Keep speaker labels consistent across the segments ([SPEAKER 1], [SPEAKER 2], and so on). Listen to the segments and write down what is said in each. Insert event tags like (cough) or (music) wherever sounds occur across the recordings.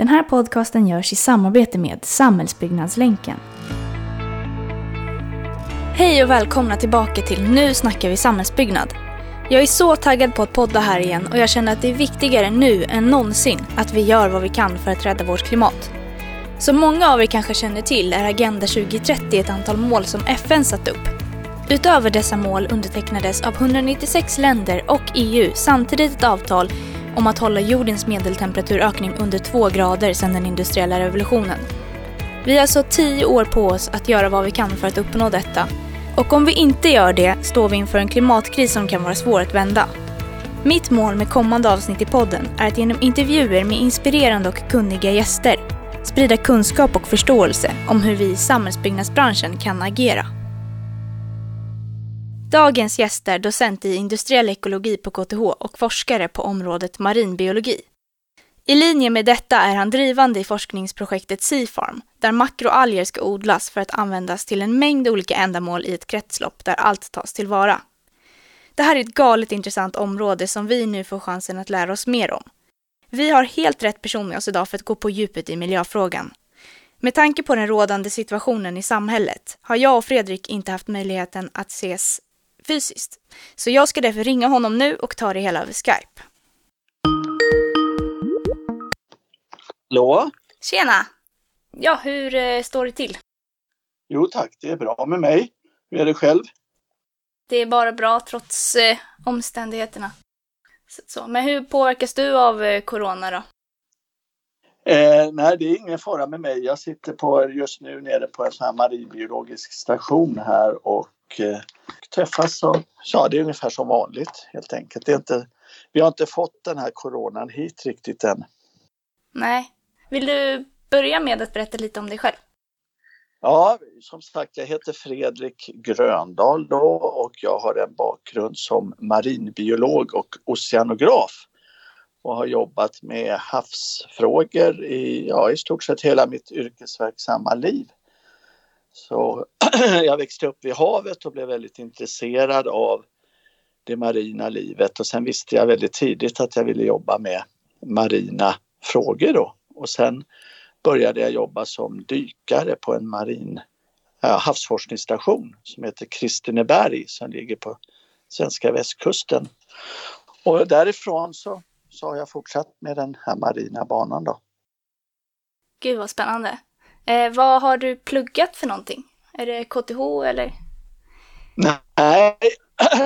[SPEAKER 1] Den här podcasten görs i samarbete med Samhällsbyggnadslänken. Hej och välkomna tillbaka till Nu snackar vi samhällsbyggnad. Jag är så taggad på att podda här igen och jag känner att det är viktigare nu än någonsin att vi gör vad vi kan för att rädda vårt klimat. Som många av er kanske känner till är Agenda 2030 ett antal mål som FN satt upp. Utöver dessa mål undertecknades av 196 länder och EU samtidigt ett avtal om att hålla jordens medeltemperaturökning under 2 grader sedan den industriella revolutionen. Vi har alltså 10 år på oss att göra vad vi kan för att uppnå detta. Och om vi inte gör det står vi inför en klimatkris som kan vara svår att vända. Mitt mål med kommande avsnitt i podden är att genom intervjuer med inspirerande och kunniga gäster sprida kunskap och förståelse om hur vi i samhällsbyggnadsbranschen kan agera. Dagens gäst är docent i industriell ekologi på KTH och forskare på området marinbiologi. I linje med detta är han drivande i forskningsprojektet Seafarm, där makroalger ska odlas för att användas till en mängd olika ändamål i ett kretslopp där allt tas tillvara. Det här är ett galet intressant område som vi nu får chansen att lära oss mer om. Vi har helt rätt person med oss idag för att gå på djupet i miljöfrågan. Med tanke på den rådande situationen i samhället har jag och Fredrik inte haft möjligheten att ses fysiskt. Så jag ska därför ringa honom nu och ta det hela över Skype.
[SPEAKER 2] Hallå?
[SPEAKER 1] Tjena! Ja, hur eh, står det till?
[SPEAKER 2] Jo tack, det är bra med mig. Hur är det själv?
[SPEAKER 1] Det är bara bra trots eh, omständigheterna. Så, så. Men hur påverkas du av eh, corona då?
[SPEAKER 2] Eh, nej, det är ingen fara med mig. Jag sitter på, just nu nere på en sån här marinbiologisk station här och eh, träffas och ja, det är ungefär som vanligt helt enkelt. Det är inte, vi har inte fått den här coronan hit riktigt än.
[SPEAKER 1] Nej. Vill du börja med att berätta lite om dig själv?
[SPEAKER 2] Ja, som sagt, jag heter Fredrik Gröndahl då och jag har en bakgrund som marinbiolog och oceanograf och har jobbat med havsfrågor i, ja, i stort sett hela mitt yrkesverksamma liv. Så (clears throat) jag växte upp vid havet och blev väldigt intresserad av det marina livet och sen visste jag väldigt tidigt att jag ville jobba med marina frågor då. Och sen började jag jobba som dykare på en marin äh, havsforskningsstation som heter Kristineberg som ligger på svenska västkusten. Och därifrån så, så har jag fortsatt med den här marina banan då.
[SPEAKER 1] Gud vad spännande. Eh, vad har du pluggat för någonting? Är det KTH eller?
[SPEAKER 2] Nej,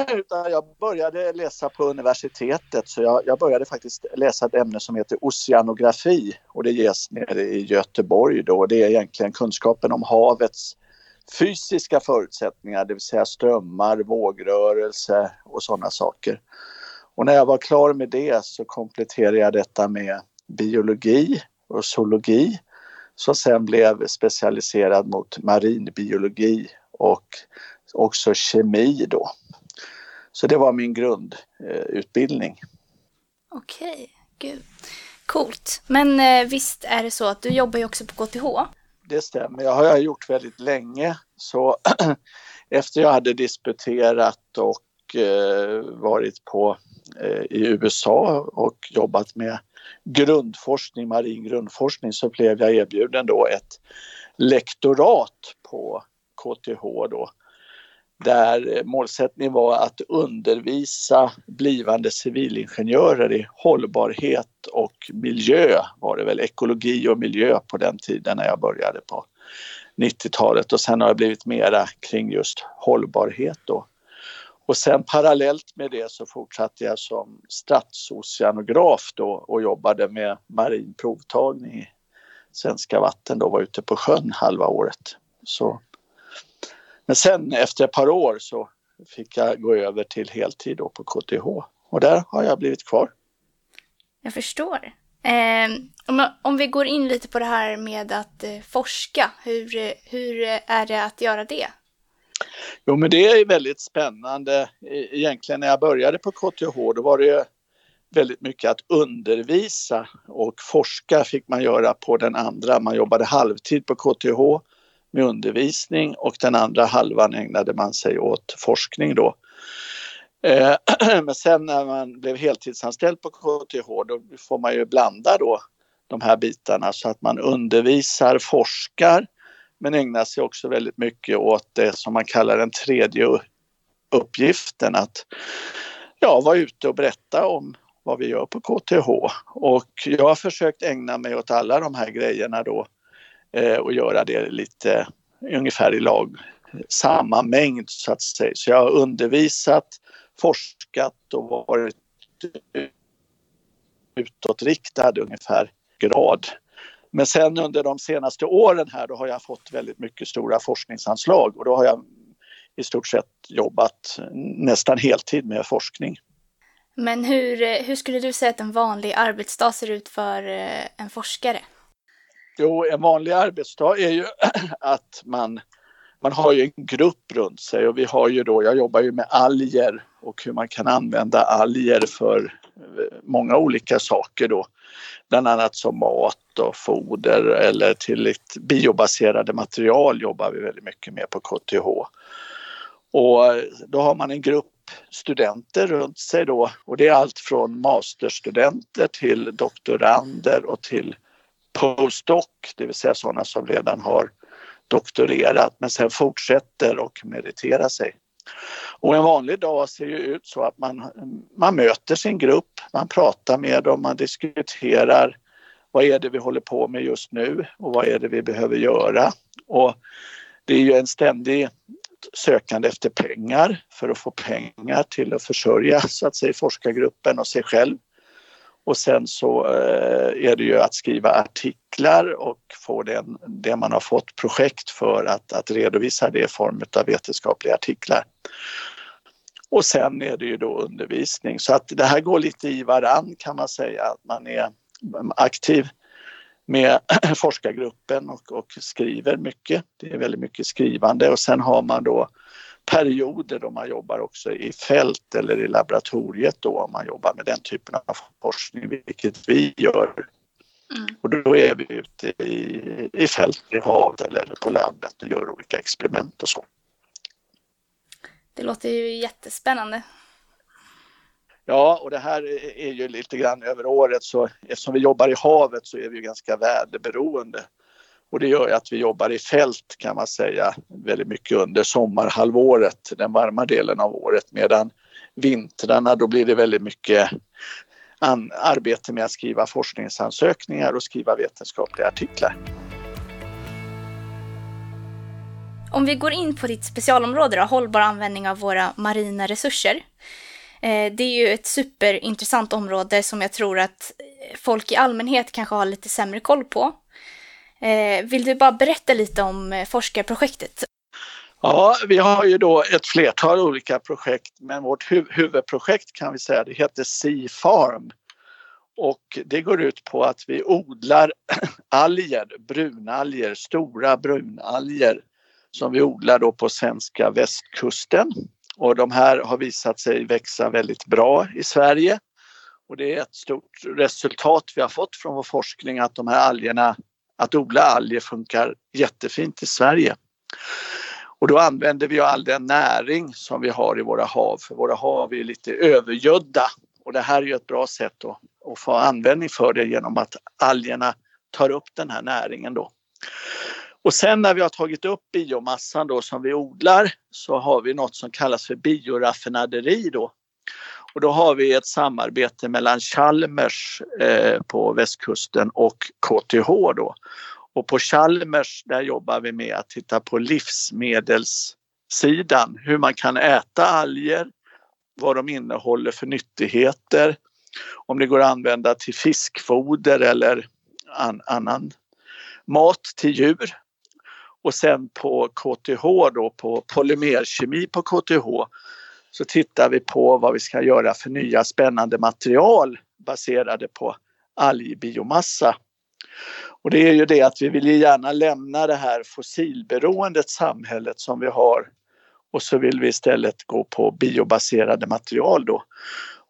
[SPEAKER 2] (clears throat) utan jag började läsa på universitetet så jag, jag, började faktiskt läsa ett ämne som heter oceanografi och det ges nere i Göteborg då. Det är egentligen kunskapen om havets fysiska förutsättningar, det vill säga strömmar, vågrörelse och sådana saker. Och när jag var klar med det så kompletterade jag detta med biologi och zoologi som sen blev specialiserad mot marinbiologi och också kemi då. Så det var min grundutbildning.
[SPEAKER 1] Okej, gud. Coolt. Men eh, visst är det så att du jobbar ju också på KTH?
[SPEAKER 2] Det stämmer, jag har jag gjort väldigt länge. Så (clears throat) efter jag hade disputerat och eh, varit på, eh, i USA och jobbat med grundforskning, marin grundforskning, så blev jag erbjuden då ett lektorat på KTH då där målsättningen var att undervisa blivande civilingenjörer i hållbarhet och miljö var det väl, ekologi och miljö på den tiden när jag började på 90-talet och sen har det blivit mera kring just hållbarhet då. Och sen parallellt med det så fortsatte jag som stadsoceanograf då och jobbade med marin provtagning i svenska vatten då, var ute på sjön halva året. Så men sen efter ett par år så fick jag gå över till heltid då på KTH och där har jag blivit kvar.
[SPEAKER 1] Jag förstår. Eh, om, om, vi går in lite på det här med att eh, forska, hur, hur är det att göra det?
[SPEAKER 2] Jo men det är väldigt spännande. E, egentligen när jag började på KTH då var det väldigt mycket att undervisa och forska fick man göra på den andra. Man jobbade halvtid på KTH med undervisning och den andra halvan ägnade man sig åt forskning då. E, (clears throat) men sen när man blev heltidsanställd på KTH då får man ju blanda då de här bitarna så att man undervisar, forskar men ägnar sig också väldigt mycket åt det som man kallar den tredje uppgiften att ja, vara ute och berätta om vad vi gör på KTH. Och jag har försökt ägna mig åt alla de här grejerna då eh, och göra det lite ungefär i lag samma mängd så att säga. Så jag har undervisat, forskat och varit utåtriktad ungefär grad. Men sen under de senaste åren här då har jag fått väldigt mycket stora forskningsanslag och då har jag i stort sett jobbat nästan heltid med forskning.
[SPEAKER 1] Men hur, hur skulle du säga att en vanlig arbetsdag ser ut för eh, en forskare?
[SPEAKER 2] Jo, en vanlig arbetsdag är ju (clears throat) att man, man har ju en grupp runt sig och vi har ju då, jag jobbar ju med alger och hur man kan använda alger för många olika saker då. Bland annat som mat och foder eller till ett biobaserade material jobbar vi väldigt mycket med på KTH. Och då har man en grupp studenter runt sig då och det är allt från masterstudenter till doktorander och till postdoc, det vill säga sådana som redan har doktorerat men sen fortsätter och meriterar sig. Och en vanlig dag ser ju ut så att man, man möter sin grupp, man pratar med dem, man diskuterar vad är det vi håller på med just nu och vad är det vi behöver göra. Och det är ju en ständig sökande efter pengar för att få pengar till att försörja så att säga forskargruppen och sig själv. Och sen så eh, är det ju att skriva artiklar och få den, det man har fått projekt för att, att redovisa det i form av vetenskapliga artiklar. Och sen är det ju då undervisning så att det här går lite i varann kan man säga att man är aktiv med (clears throat) forskargruppen och, och skriver mycket. Det är väldigt mycket skrivande och sen har man då perioder då man jobbar också i fält eller i laboratoriet då om man jobbar med den typen av forskning, vilket vi gör. Mm. Och då är vi ute i, i fält, i havet eller på landet och gör olika experiment och så.
[SPEAKER 1] Det låter ju jättespännande.
[SPEAKER 2] Ja, och det här är ju lite grann över året så eftersom vi jobbar i havet så är vi ganska väderberoende. Och det gör ju att vi jobbar i fält kan man säga väldigt mycket under sommarhalvåret, den varma delen av året medan vintrarna då blir det väldigt mycket arbete med att skriva forskningsansökningar och skriva vetenskapliga artiklar.
[SPEAKER 1] Om vi går in på ditt specialområde då, hållbar användning av våra marina resurser. Eh, det är ju ett superintressant område som jag tror att folk i allmänhet kanske har lite sämre koll på. Eh, vill du bara berätta lite om eh, forskarprojektet?
[SPEAKER 2] Ja, vi har ju då ett flertal olika projekt men vårt hu huvudprojekt kan vi säga det heter Sea Farm. Och det går ut på att vi odlar (clears throat) alger, brunalger, stora brunalger som vi odlar då på svenska västkusten. Och de här har visat sig växa väldigt bra i Sverige. Och det är ett stort resultat vi har fått från vår forskning att de här algerna, att odla alger funkar jättefint i Sverige. Och då använder vi all den näring som vi har i våra hav, för våra hav är lite övergödda. Och det här är ju ett bra sätt att, att få användning för det genom att algerna tar upp den här näringen då. Och sen när vi har tagit upp biomassan då som vi odlar så har vi något som kallas för bioraffinaderi då. Och då har vi ett samarbete mellan Chalmers eh, på västkusten och KTH då. Och på Chalmers där jobbar vi med att titta på livsmedelssidan, hur man kan äta alger, vad de innehåller för nyttigheter, om det går att använda till fiskfoder eller an, annan mat till djur. Och sen på KTH då på polymerkemi på KTH så tittar vi på vad vi ska göra för nya spännande material baserade på algbiomassa. Och det är ju det att vi vill gärna lämna det här fossilberoendet samhället som vi har och så vill vi istället gå på biobaserade material då.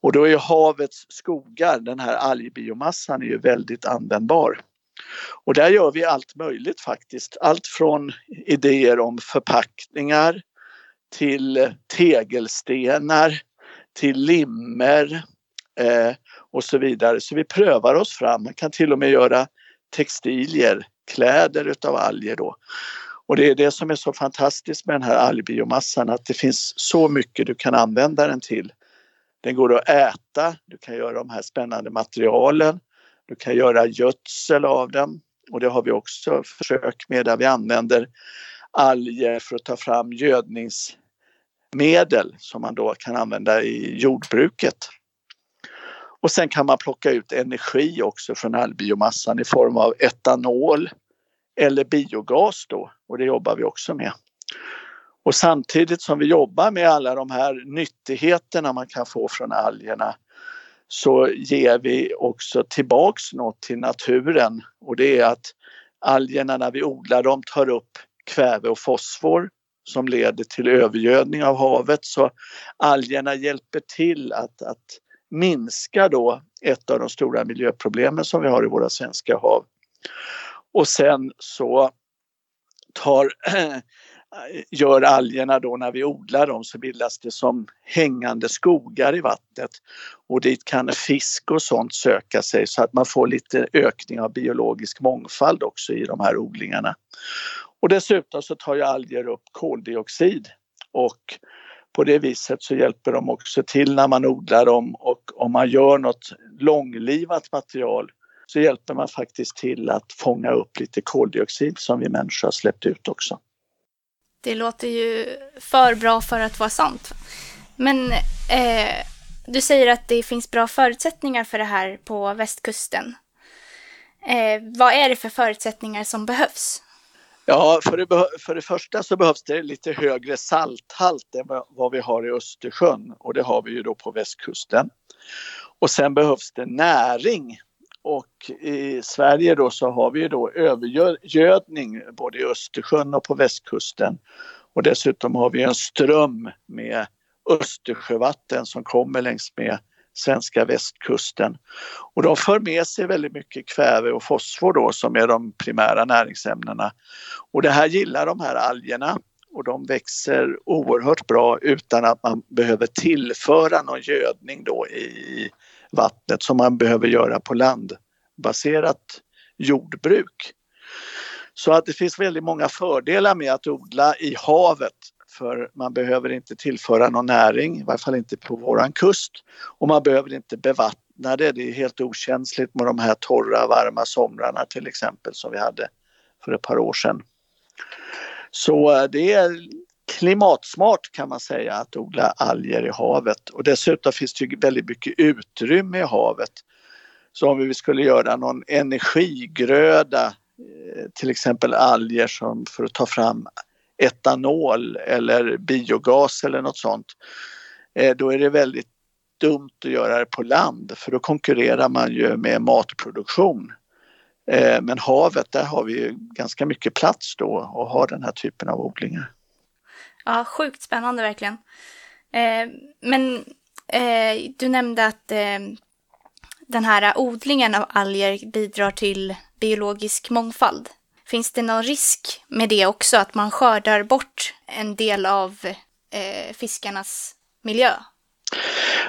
[SPEAKER 2] Och då är havets skogar, den här algbiomassan, är ju väldigt användbar. Och där gör vi allt möjligt faktiskt. Allt från idéer om förpackningar till eh, tegelstenar, till limmer eh, och så vidare. Så vi prövar oss fram. Man kan till och med göra textilier, kläder utav alger då. Och det är det som är så fantastiskt med den här algbiomassan att det finns så mycket du kan använda den till. Den går att äta, du kan göra de här spännande materialen, du kan göra gödsel av den och det har vi också försök med där vi använder alger för att ta fram gödnings... Medel som man då kan använda i jordbruket. Och sen kan man plocka ut energi också från algbiomassan i form av etanol eller biogas då och det jobbar vi också med. Och samtidigt som vi jobbar med alla de här nyttigheterna man kan få från algerna så ger vi också tillbaks något till naturen och det är att algerna när vi odlar dem tar upp kväve och fosfor som leder till övergödning av havet så algerna hjälper till att, att minska då ett av de stora miljöproblemen som vi har i våra svenska hav. Och sen så tar, (clears throat) gör algerna då när vi odlar dem så bildas det som hängande skogar i vattnet och dit kan fisk och sånt söka sig så att man får lite ökning av biologisk mångfald också i de här odlingarna. Och dessutom så tar ju alger upp koldioxid och på det viset så hjälper de också till när man odlar dem och om man gör något långlivat material så hjälper man faktiskt till att fånga upp lite koldioxid som vi människor har släppt ut också.
[SPEAKER 1] Det låter ju för bra för att vara sant. Men eh, du säger att det finns bra förutsättningar för det här på västkusten. Eh, vad är det för förutsättningar som behövs?
[SPEAKER 2] Ja, för det, för det första så behövs det lite högre salthalt än vad vi har i Östersjön och det har vi ju då på västkusten. Och sen behövs det näring och i Sverige då så har vi då övergödning både i Östersjön och på västkusten. Och dessutom har vi en ström med Östersjövatten som kommer längs med svenska västkusten. Och de för med sig väldigt mycket kväve och fosfor då som är de primära näringsämnena. Och det här gillar de här algerna och de växer oerhört bra utan att man behöver tillföra någon gödning då i vattnet som man behöver göra på landbaserat jordbruk. Så att det finns väldigt många fördelar med att odla i havet för man behöver inte tillföra någon näring, i varje fall inte på våran kust. Och man behöver inte bevattna det, det är helt okänsligt med de här torra varma somrarna till exempel som vi hade för ett par år sedan. Så eh, det är klimatsmart kan man säga att odla alger i havet och dessutom finns det väldigt mycket utrymme i havet. Så om vi skulle göra någon energigröda, eh, till exempel alger som för att ta fram etanol eller biogas eller något sånt, eh, då är det väldigt dumt att göra det på land för då konkurrerar man ju med matproduktion. Eh, men havet, där har vi ju ganska mycket plats då och har den här typen av odlingar.
[SPEAKER 1] Ja, sjukt spännande verkligen. Eh, men eh, du nämnde att eh, den här odlingen av alger bidrar till biologisk mångfald. Finns det någon risk med det också, att man skördar bort en del av eh, fiskarnas miljö?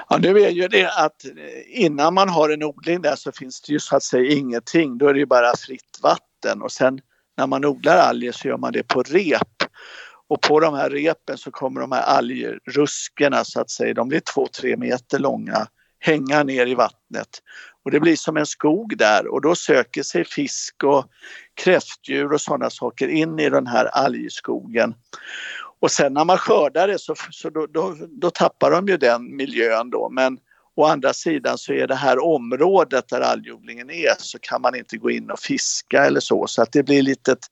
[SPEAKER 2] Ja, nu är ju det att eh, innan man har en odling där så finns det ju så att säga ingenting. Då är det ju bara fritt vatten och sen när man odlar alger så gör man det på rep. Och på de här repen så kommer de här algruskerna så att säga, de blir två, tre meter långa, hänga ner i vattnet. Och det blir som en skog där och då söker sig fisk och kräftdjur och sådana saker in i den här algskogen. Och sen när man skördar det så, så då, då, då, tappar de ju den miljön då men å andra sidan så är det här området där algodlingen är så kan man inte gå in och fiska eller så så att det blir lite ett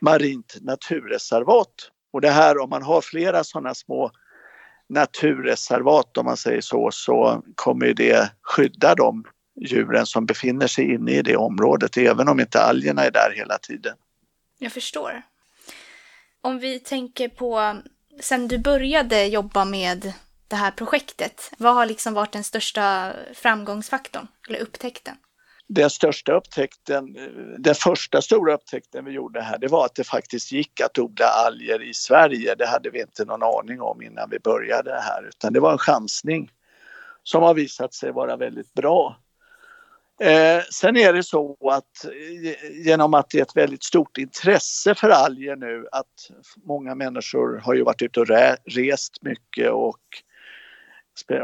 [SPEAKER 2] marint naturreservat. Och det här om man har flera sådana små naturreservat om man säger så, så kommer det skydda de djuren som befinner sig inne i det området, även om inte algerna är där hela tiden.
[SPEAKER 1] Jag förstår. Om vi tänker på, sen du började jobba med det här projektet, vad har liksom varit den största framgångsfaktorn, eller upptäckten?
[SPEAKER 2] Den största upptäckten, den första stora upptäckten vi gjorde här, det var att det faktiskt gick att odla alger i Sverige. Det hade vi inte någon aning om innan vi började här, utan det var en chansning som har visat sig vara väldigt bra. Eh, sen är det så att eh, genom att det är ett väldigt stort intresse för alger nu att många människor har ju varit ute och rest mycket och,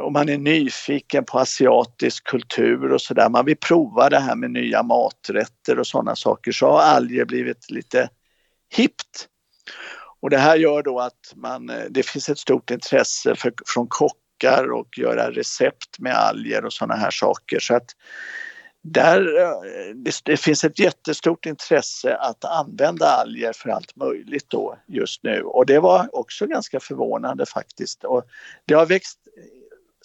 [SPEAKER 2] och man är nyfiken på asiatisk kultur och sådär. Man vill prova det här med nya maträtter och sådana saker så har alger blivit lite hippt. Och det här gör då att man, eh, det finns ett stort intresse för, från kockar och göra recept med alger och sådana här saker. Så att där, eh, det, det, finns ett jättestort intresse att använda alger för allt möjligt då just nu och det var också ganska förvånande faktiskt. Och det har växt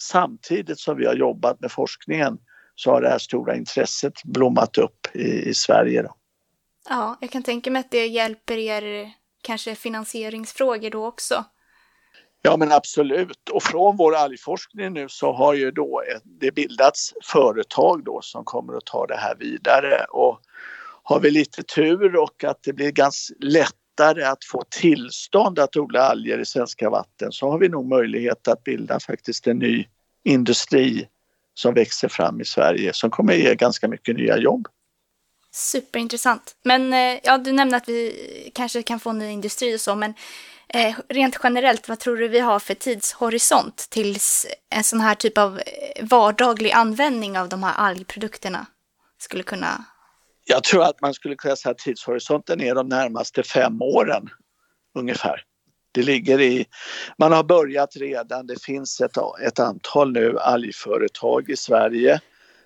[SPEAKER 2] samtidigt som vi har jobbat med forskningen så har det här stora intresset blommat upp i, i Sverige. Då.
[SPEAKER 1] Ja, jag kan tänka mig att det hjälper er kanske finansieringsfrågor då också.
[SPEAKER 2] Ja men absolut och från vår algforskning nu så har ju då det bildats företag då som kommer att ta det här vidare och har vi lite tur och att det blir ganska lättare att få tillstånd att odla alger i svenska vatten så har vi nog möjlighet att bilda faktiskt en ny industri som växer fram i Sverige som kommer ge ganska mycket nya jobb.
[SPEAKER 1] Superintressant. Men eh, ja, du nämnde att vi kanske kan få en ny industri och så, men Eh, rent generellt, vad tror du vi har för tidshorisont tills en sån här typ av eh, vardaglig användning av de här algprodukterna skulle kunna...
[SPEAKER 2] Jag tror att man skulle kunna säga att tidshorisonten är de närmaste fem åren ungefär. Det ligger i, man har börjat redan, det finns ett, ett antal nu algföretag i Sverige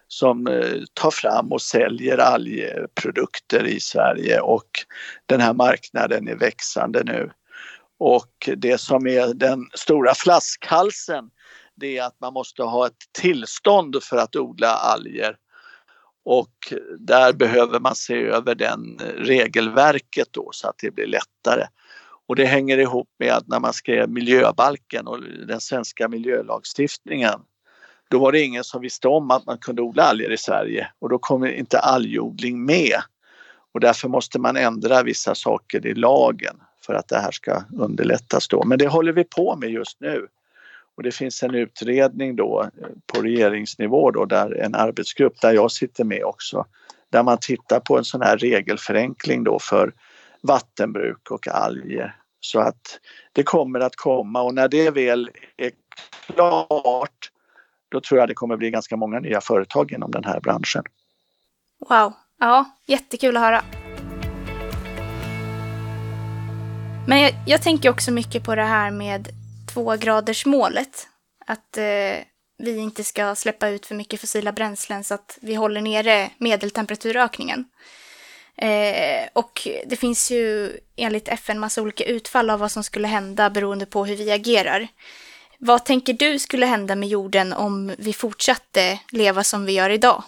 [SPEAKER 2] som eh, tar fram och säljer algprodukter i Sverige och den här marknaden är växande nu. Och det som är den stora flaskhalsen det är att man måste ha ett tillstånd för att odla alger. Och där behöver man se över den regelverket då så att det blir lättare. Och det hänger ihop med att när man skrev miljöbalken och den svenska miljölagstiftningen då var det ingen som visste om att man kunde odla alger i Sverige och då kommer inte algodling med. Och därför måste man ändra vissa saker i lagen för att det här ska underlättas då. Men det håller vi på med just nu. Och det finns en utredning då eh, på regeringsnivå då där en arbetsgrupp där jag sitter med också där man tittar på en sån här regelförenkling då för vattenbruk och alger. Så att det kommer att komma och när det väl är klart då tror jag det kommer bli ganska många nya företag inom den här branschen.
[SPEAKER 1] Wow, ja, jättekul att höra. Men jag, jag, tänker också mycket på det här med tvågradersmålet. Att eh, vi inte ska släppa ut för mycket fossila bränslen så att vi håller nere medeltemperaturökningen. Eh, och det finns ju enligt FN massa olika utfall av vad som skulle hända beroende på hur vi agerar. Vad tänker du skulle hända med jorden om vi fortsatte leva som vi gör idag?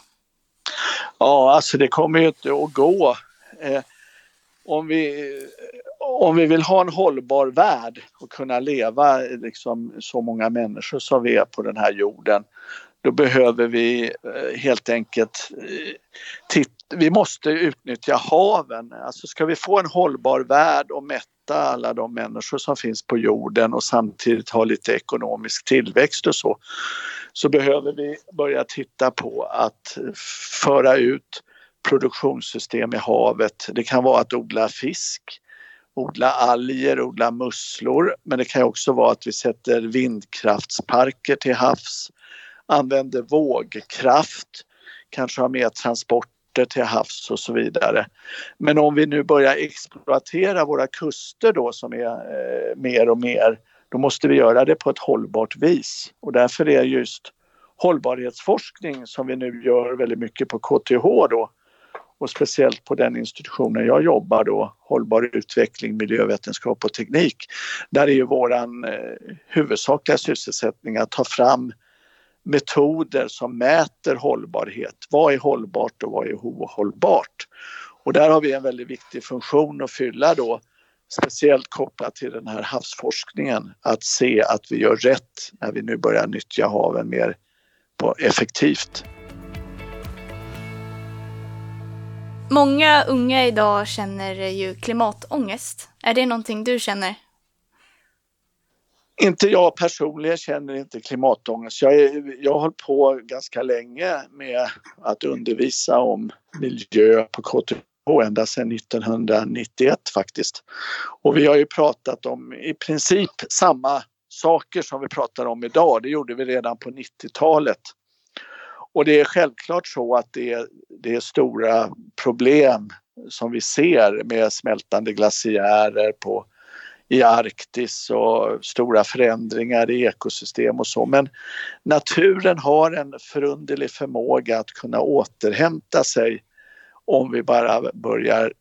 [SPEAKER 2] Ja, alltså det kommer ju inte att gå. Eh, om vi om vi vill ha en hållbar värld och kunna leva liksom så många människor som vi är på den här jorden då behöver vi eh, helt enkelt eh, titta, vi måste utnyttja haven. Alltså ska vi få en hållbar värld och mätta alla de människor som finns på jorden och samtidigt ha lite ekonomisk tillväxt och så, så behöver vi börja titta på att föra ut produktionssystem i havet. Det kan vara att odla fisk odla alger, odla musslor men det kan också vara att vi sätter vindkraftsparker till havs, använder vågkraft, kanske har mer transporter till havs och så vidare. Men om vi nu börjar exploatera våra kuster då som är eh, mer och mer, då måste vi göra det på ett hållbart vis och därför är just hållbarhetsforskning som vi nu gör väldigt mycket på KTH då och speciellt på den institutionen jag jobbar då, hållbar utveckling, miljövetenskap och teknik. Där är ju våran eh, huvudsakliga sysselsättning att ta fram metoder som mäter hållbarhet. Vad är hållbart och vad är ohållbart? Och där har vi en väldigt viktig funktion att fylla då speciellt kopplat till den här havsforskningen att se att vi gör rätt när vi nu börjar nyttja haven mer på effektivt.
[SPEAKER 1] Många unga idag känner ju klimatångest. Är det någonting du känner?
[SPEAKER 2] Inte jag personligen känner inte klimatångest. Jag, är, jag har hållit på ganska länge med att undervisa om miljö på KTH ända sedan 1991 faktiskt. Och vi har ju pratat om i princip samma saker som vi pratar om idag. Det gjorde vi redan på 90-talet. Och det är självklart så att det är, det är stora problem som vi ser med smältande glaciärer på, i Arktis och stora förändringar i ekosystem och så. Men naturen har en förunderlig förmåga att kunna återhämta sig om vi bara börjar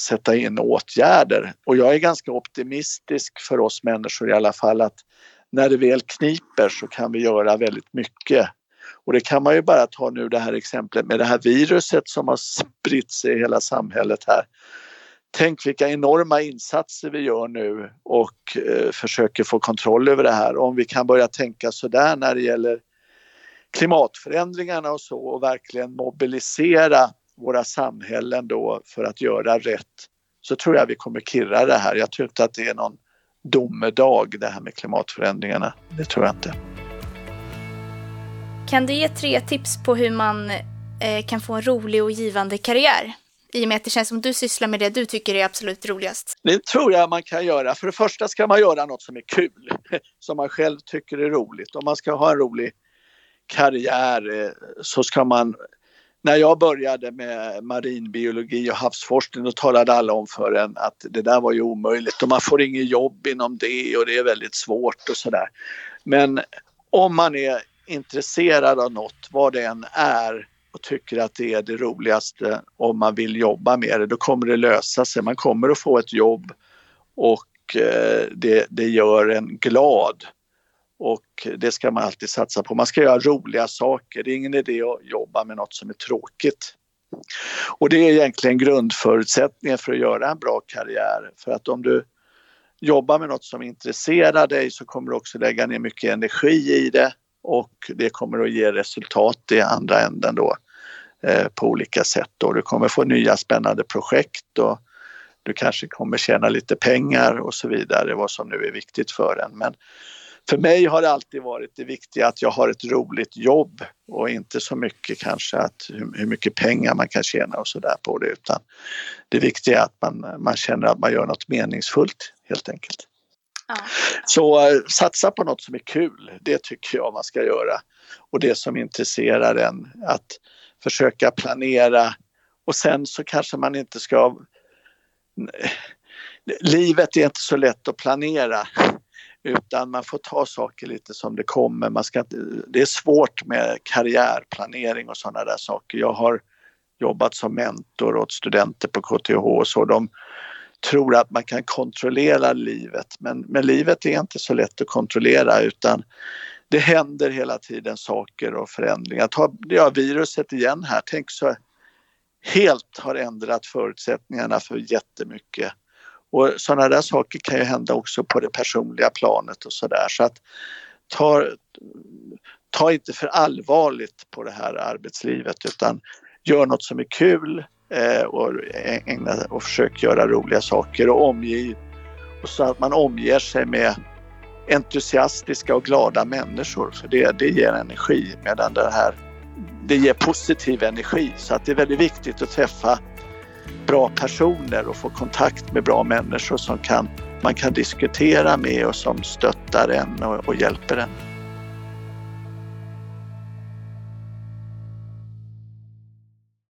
[SPEAKER 2] sätta in åtgärder. Och jag är ganska optimistisk för oss människor i alla fall att när det väl kniper så kan vi göra väldigt mycket. Och det kan man ju bara ta nu det här exemplet med det här viruset som har spritt sig i hela samhället här. Tänk vilka enorma insatser vi gör nu och eh, försöker få kontroll över det här. Om vi kan börja tänka sådär när det gäller klimatförändringarna och så och verkligen mobilisera våra samhällen då för att göra rätt så tror jag vi kommer kirra det här. Jag tror inte att det är någon domedag det här med klimatförändringarna. Det tror jag inte.
[SPEAKER 1] Kan du ge tre tips på hur man eh, kan få en rolig och givande karriär? I och med att det känns som du sysslar med det du tycker är absolut roligast.
[SPEAKER 2] Det tror jag man kan göra. För det första ska man göra något som är kul, (laughs) som man själv tycker är roligt. Om man ska ha en rolig karriär eh, så ska man när jag började med marinbiologi och havsforskning då talade alla om för en att det där var ju omöjligt och man får inget jobb inom det och det är väldigt svårt och sådär. Men om man är intresserad av något, vad det än är och tycker att det är det roligaste om man vill jobba med det, då kommer det lösa sig. Man kommer att få ett jobb och eh, det, det gör en glad och det ska man alltid satsa på. Man ska göra roliga saker. Det är ingen idé att jobba med något som är tråkigt. Och det är egentligen grundförutsättningen för att göra en bra karriär. För att om du jobbar med något som intresserar dig så kommer du också lägga ner mycket energi i det och det kommer att ge resultat i andra änden då eh, på olika sätt. Då. Du kommer få nya spännande projekt och du kanske kommer tjäna lite pengar och så vidare, vad som nu är viktigt för en. Men för mig har det alltid varit det viktiga att jag har ett roligt jobb och inte så mycket kanske att hur, mycket pengar man kan tjäna och sådär på det utan det viktiga är att man, man känner att man gör något meningsfullt helt enkelt. Ja. Så eh, satsa på något som är kul, det tycker jag man ska göra. Och det som intresserar en, att försöka planera och sen så kanske man inte ska... Livet är inte så lätt att planera utan man får ta saker lite som det kommer. Man ska, det är svårt med karriärplanering och sådana där saker. Jag har jobbat som mentor åt studenter på KTH och så. De tror att man kan kontrollera livet men, men livet är inte så lätt att kontrollera utan det händer hela tiden saker och förändringar. Ta ja, viruset igen här, tänk så helt har ändrat förutsättningarna för jättemycket och sådana där saker kan ju hända också på det personliga planet och sådär. Så att ta, ta inte för allvarligt på det här arbetslivet utan gör något som är kul Eh, och, ägna, och försök göra roliga saker och omge och så att man omger sig med entusiastiska och glada människor för det, det ger energi medan det här det ger positiv energi så att det är väldigt viktigt att träffa bra personer och få kontakt med bra människor som kan, man kan diskutera med och som stöttar en och, och hjälper en.